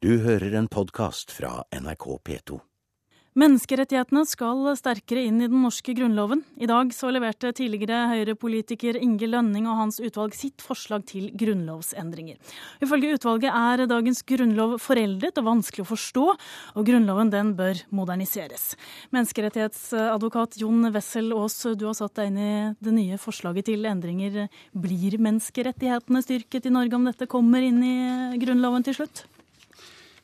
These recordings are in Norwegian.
Du hører en podkast fra NRK P2. Menneskerettighetene skal sterkere inn i den norske grunnloven. I dag så leverte tidligere Høyre-politiker Inge Lønning og hans utvalg sitt forslag til grunnlovsendringer. Ifølge utvalget er dagens grunnlov foreldet og vanskelig å forstå, og grunnloven den bør moderniseres. Menneskerettighetsadvokat Jon Wessel Aas, du har satt deg inn i det nye forslaget til endringer. Blir menneskerettighetene styrket i Norge om dette kommer inn i grunnloven til slutt?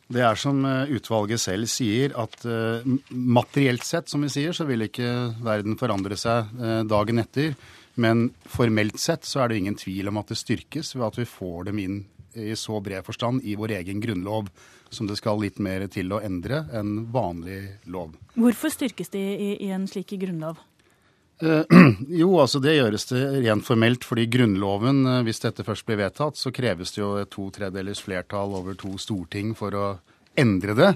Det er som eh, utvalget selv sier, at uh, materielt sett, som vi sier, så vil ikke verden forandre seg uh, dagen etter. Men formelt sett så er det ingen tvil om at det styrkes ved at vi får dem inn i så bred forstand i vår egen grunnlov, som det skal litt mer til å endre enn vanlig lov. Hvorfor styrkes de i en slik grunnlov? Uh, jo, altså det gjøres det rent formelt, fordi Grunnloven, uh, hvis dette først blir vedtatt, så kreves det jo to tredelers flertall over to storting for å endre det.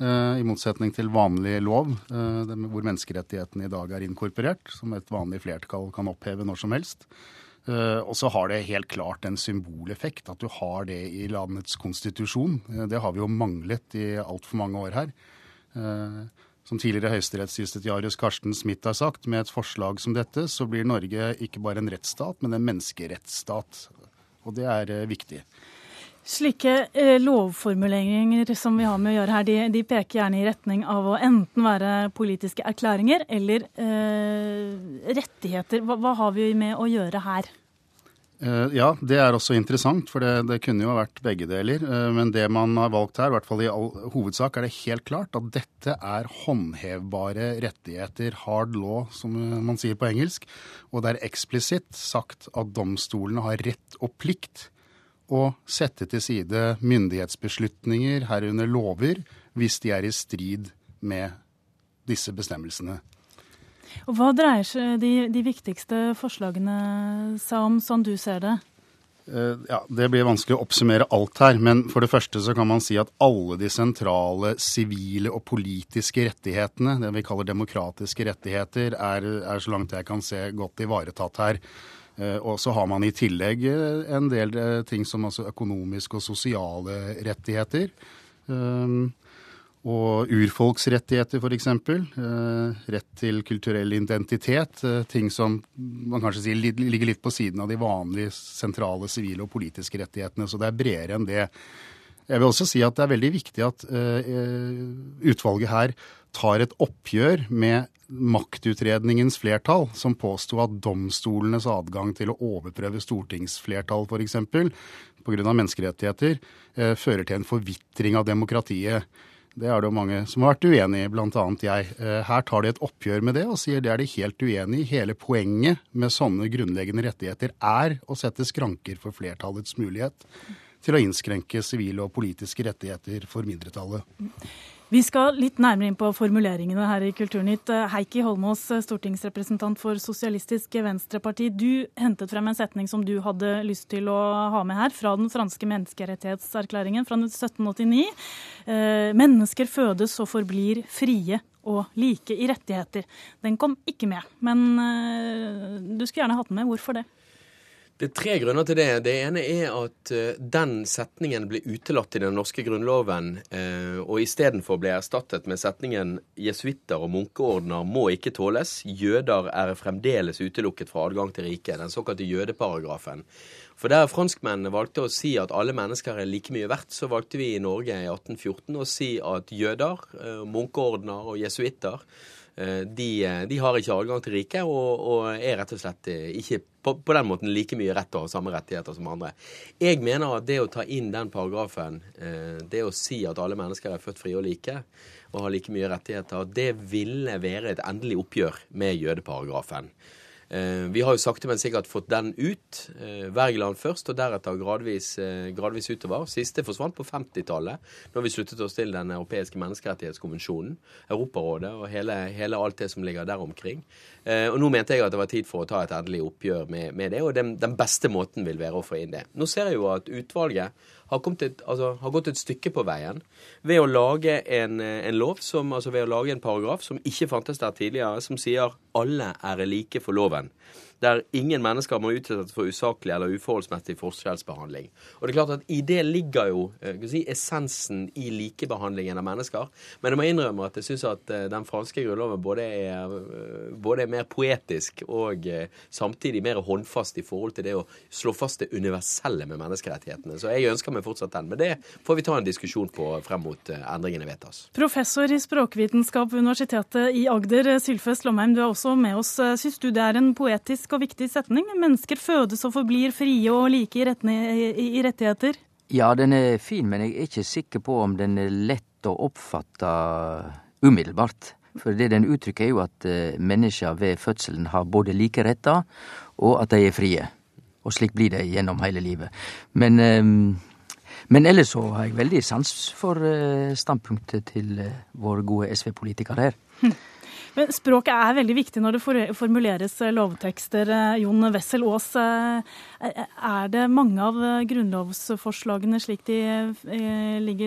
Uh, I motsetning til vanlig lov, hvor menneskerettighetene i dag er inkorporert, som et vanlig flertall kan oppheve når som helst. Og så har det helt klart en symboleffekt at du har det i landets konstitusjon. Det har vi jo manglet i altfor mange år her som tidligere høyesterettsjustitiarius Karsten Smith har sagt, med et forslag som dette, så blir Norge ikke bare en rettsstat, men en menneskerettsstat. Og det er eh, viktig. Slike eh, lovformuleringer som vi har med å gjøre her, de, de, peker gjerne i retning av å enten være politiske erklæringer eller eh, rettigheter. Hva, hva har vi med å gjøre her? Eh, ja, det er også interessant, for det, det, kunne jo vært begge deler. Eh, men det man har valgt her, i hvert fall i all hovedsak, er det helt klart at dette er håndhevbare rettigheter, hard law, som man sier på engelsk. Og det er eksplisitt sagt at domstolene har rett og plikt å sette til side myndighetsbeslutninger, herunder lover, hvis de er i strid med disse bestemmelsene. Og Hva dreier seg de, de viktigste forslagene seg om, sånn du ser det? Uh, ja, Det blir vanskelig å oppsummere alt her, men for det første så kan man si at alle de sentrale sivile og politiske rettighetene, det vi kaller demokratiske rettigheter, er, er så langt jeg kan se godt ivaretatt her. Uh, og så har man i tillegg uh, en del ting som altså økonomiske og sosiale rettigheter. Og urfolksrettigheter, f.eks. Eh, rett til kulturell identitet. Eh, ting som man kanskje sier ligger litt på siden av de vanlige sentrale sivile og politiske rettighetene. Så det er bredere enn det. Jeg vil også si at det er veldig viktig at eh, utvalget her tar et oppgjør med maktutredningens flertall, som påsto at domstolenes adgang til å overprøve stortingsflertall f.eks. pga. menneskerettigheter fører til en forvitring av demokratiet. Det er det jo mange som har vært uenig i, bl.a. jeg. Eh, her tar de et oppgjør med det og sier det er de helt uenig i. Hele poenget med sånne grunnleggende rettigheter er å sette skranker for flertallets mulighet til å innskrenke sivile og politiske rettigheter for mindretallet. Vi skal litt nærmere inn på formuleringene her i Kulturnytt. Heikki Holmås, stortingsrepresentant for Sosialistisk Venstreparti. Du hentet frem en setning som du hadde lyst til å ha med her, fra den franske menneskerettighetserklæringen fra 1789. Eh, mennesker fødes og forblir frie og like i rettigheter. Den kom ikke med, men eh, du skulle gjerne hatt den med. Hvorfor det? Det er tre grunner til det. Det ene er at uh, den setningen ble utelatt i den norske grunnloven, uh, og istedenfor ble erstattet med setningen 'jesuitter og munkeordener må ikke tåles'. Jøder er fremdeles utelukket fra adgang til riket. Den såkalte jødeparagrafen. For der franskmennene valgte å si at alle mennesker er like mye verdt, så valgte vi i Norge i 1814 å si at jøder, uh, munkeordener og jesuitter Eh, de, eh, de, har ikke adgang til riket og, og, er rett og slett eh, ikke på, på, den måten like mye rett og samme rettigheter som andre. Jeg mener at det å ta inn den paragrafen, det å si at alle mennesker er født frie og like og har like mye rettigheter, det ville være et endelig oppgjør med jødeparagrafen. Eh, vi har jo sakte, men sikkert fått den ut. Eh, Wergeland først, og deretter gradvis, eh, gradvis utover. Siste forsvant på 50-tallet, når vi sluttet oss til Den europeiske menneskerettighetskonvensjonen, Europarådet og hele, hele, alt det som ligger der omkring. Og nå mente jeg at det var tid for å ta et endelig oppgjør med, med det, og den, den beste måten vil være å få inn det. Nå ser jeg jo at utvalget har, et, altså, har, gått et stykke på veien ved å lage en, en lov, som, altså ved å lage en paragraf som ikke fantes der tidligere, som sier alle er like for loven. fun. Der ingen mennesker må utsettes for usaklig eller uforholdsmessig forskjellsbehandling. Og det er klart at I det ligger jo si, essensen i likebehandlingen av mennesker. Men jeg må innrømme at jeg syns at den franske grunnloven både er, både er mer poetisk og samtidig mer håndfast i forhold til det å slå fast det universelle med menneskerettighetene. Så jeg ønsker meg fortsatt den. Men det får vi ta en diskusjon på frem mot endringene vedtas. Professor i språkvitenskap ved Universitetet i Agder, Sylfest Lomheim, du er også med oss. Syns du det er en poetisk og viktig setning? Mennesker fødes og forblir frie og like i rettigheter? Ja, den er fin, men jeg er ikke sikker på om den er lett å oppfatte umiddelbart. For det den uttrykker, er jo at mennesker ved fødselen har både like retter, og at de er frie. Og slik blir det gjennom hele livet. Men men ellers så har jeg veldig sans for standpunktet til vår gode SV-politiker her. Men Språket er veldig viktig når det formuleres lovtekster. Jon Wessel Aas, er det mange av grunnlovsforslagene slik de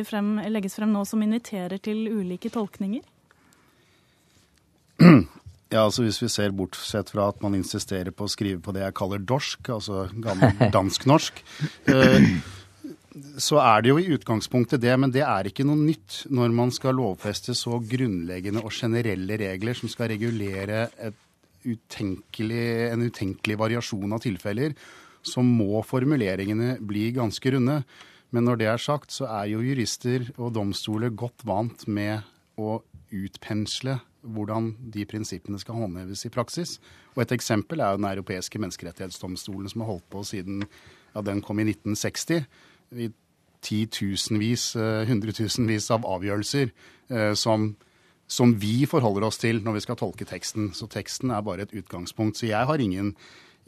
frem, legges frem nå, som inviterer til ulike tolkninger? Ja, altså Hvis vi ser bortsett fra at man insisterer på å skrive på det jeg kaller dorsk, altså gammel dansk-norsk, så er det jo i utgangspunktet det, men det er ikke noe nytt når man skal lovfeste så grunnleggende og generelle regler som skal regulere utenkelig, en utenkelig variasjon av tilfeller, så må formuleringene bli ganske runde. Men når det er sagt, så er jo jurister og domstoler godt vant med å utpensle hvordan de prinsippene skal håndheves i praksis. Og Et eksempel er jo Den europeiske menneskerettighetsdomstolen, som har holdt på siden ja, den kom i 1960 i titusenvis, hundretusenvis av avgjørelser som, som, vi forholder oss til når vi skal tolke teksten. Så teksten er bare et utgangspunkt. Så jeg har ingen,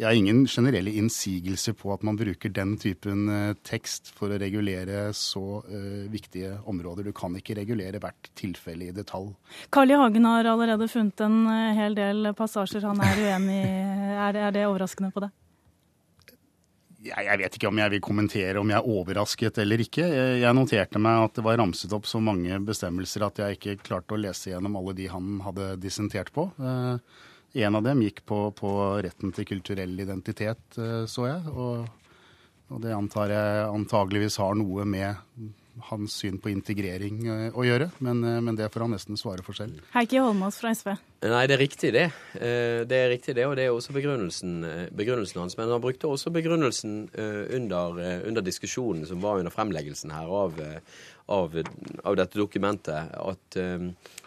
jeg har ingen generelle innsigelser på at man bruker den typen tekst for å regulere så uh, viktige områder. Du kan ikke regulere hvert tilfelle i detalj. Carl I. Hagen har allerede funnet en hel del passasjer han er uenig i. Er, er det overraskende på det? Jeg vet ikke om jeg vil kommentere om jeg er overrasket eller ikke. Jeg noterte meg at det var ramset opp så mange bestemmelser at jeg ikke klarte å lese gjennom alle de han hadde dissentert på. En av dem gikk på, på retten til kulturell identitet, så jeg. Og, og, det antar jeg antageligvis har noe med hans syn på integrering å gjøre. Men, men det får han nesten svare for selv. Heikki Holmås fra SV. Nei, det er riktig det. Det er riktig det, og det er også begrunnelsen, begrunnelsen hans. Men han brukte også begrunnelsen under, under, diskusjonen som var under fremleggelsen her av, av, av dette dokumentet, at,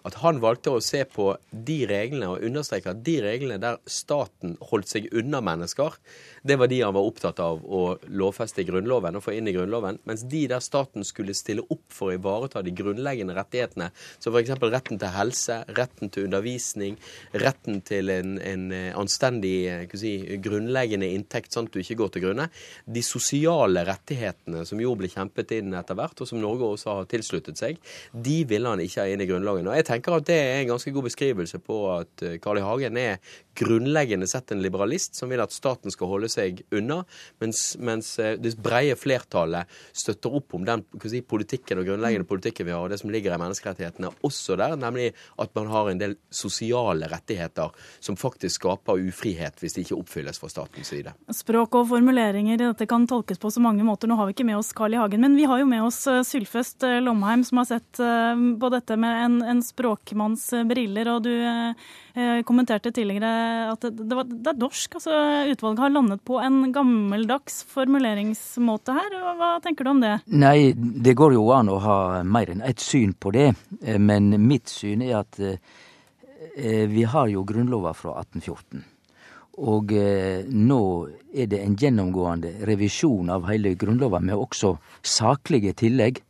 at, han valgte å se på de reglene og understreke at de reglene der staten holdt seg unna mennesker, det var de han var opptatt av å lovfeste i Grunnloven og få inn i Grunnloven, mens de der staten skulle stille opp for å ivareta de grunnleggende rettighetene, som f.eks. retten til helse, retten til undervisning, retten til en, en anstendig si, grunnleggende inntekt, sånn at du ikke går til grunne. De sosiale rettighetene som jo ble kjempet inn etter hvert, og som Norge også har tilsluttet seg, de ville han ikke ha inn i Grunnloven. Og jeg tenker at det er en ganske god beskrivelse på at Carl I. Hagen er grunnleggende sett en liberalist som vil at staten skal holde seg unna, mens, mens det breie flertallet støtter opp om den si, politikken og grunnleggende politikken vi har, og det som ligger i menneskerettighetene også der, nemlig at man har en del sosiale rettigheter som faktisk skaper ufrihet hvis de ikke oppfylles fra statens side. Språk og formuleringer dette kan tolkes på så mange måter. Nå har vi ikke med oss Carl I. Hagen, men vi har jo med oss Sylfest Lomheim, som har sett på dette med en, en språkmanns briller. og du eh, kommenterte tidligere at det, det, var, det er dorsk. altså Utvalget har landet på en gammeldags formuleringsmåte her. Hva tenker du om det? Nei, det går jo an å ha mer enn ett syn på det. Men mitt syn er at vi har jo Grunnlova fra 1814. Og eh, nå er det en gjennomgående revisjon av hele Grunnloven med også saklige tillegg.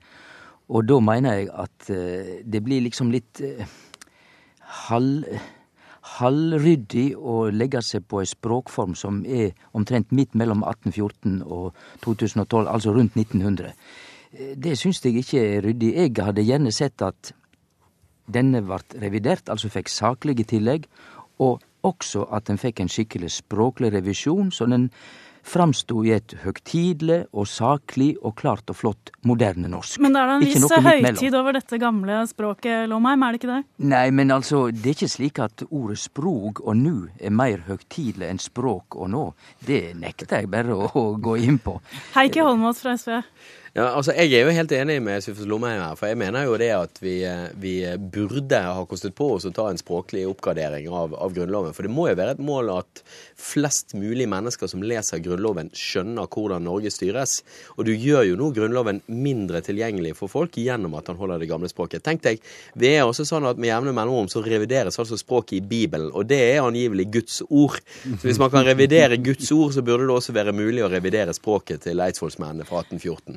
Og da mener jeg at eh, det blir liksom litt eh, halv halvryddig å legge seg på ei språkform som er omtrent midt mellom 1814 og 2012, altså rundt 1900. Det syns jeg ikke er ryddig. Jeg hadde gjerne sett at denne ble revidert, altså fikk saklige tillegg, og også at den fikk en skikkelig språklig revisjon, så den framsto i et høgtidelig og saklig og klart og flott moderne norsk. Men det er da en viss høytid over dette gamle språket, Lomheim, er det ikke det? Nei, men altså, det er ikke slik at ordet sprog og nu er mer høgtidelig enn språk og nå. Det nekter jeg bare å, å gå inn på. Heikki Holmås fra SV. Ja, altså Jeg er jo helt enig med Sufus Lomheim her, for jeg mener jo det at vi, eh, vi burde ha kostet på oss å ta en språklig oppgradering av, av Grunnloven. For det må jo være et mål at flest mulig mennesker som leser Grunnloven, skjønner hvordan Norge styres. Og du gjør jo nå Grunnloven mindre tilgjengelig for folk gjennom at han holder det gamle språket. Tenk deg, det er også sånn at med jevne mellomrom så revideres altså språket i Bibelen, og det er angivelig Guds ord. Så hvis man kan revidere Guds ord, så burde det også være mulig å revidere språket til eidsvollsmennene fra 1814.